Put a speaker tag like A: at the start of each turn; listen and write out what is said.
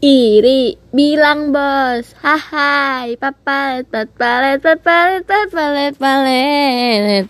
A: Iri bilang bos Hai papalet papalet papalet papalet palet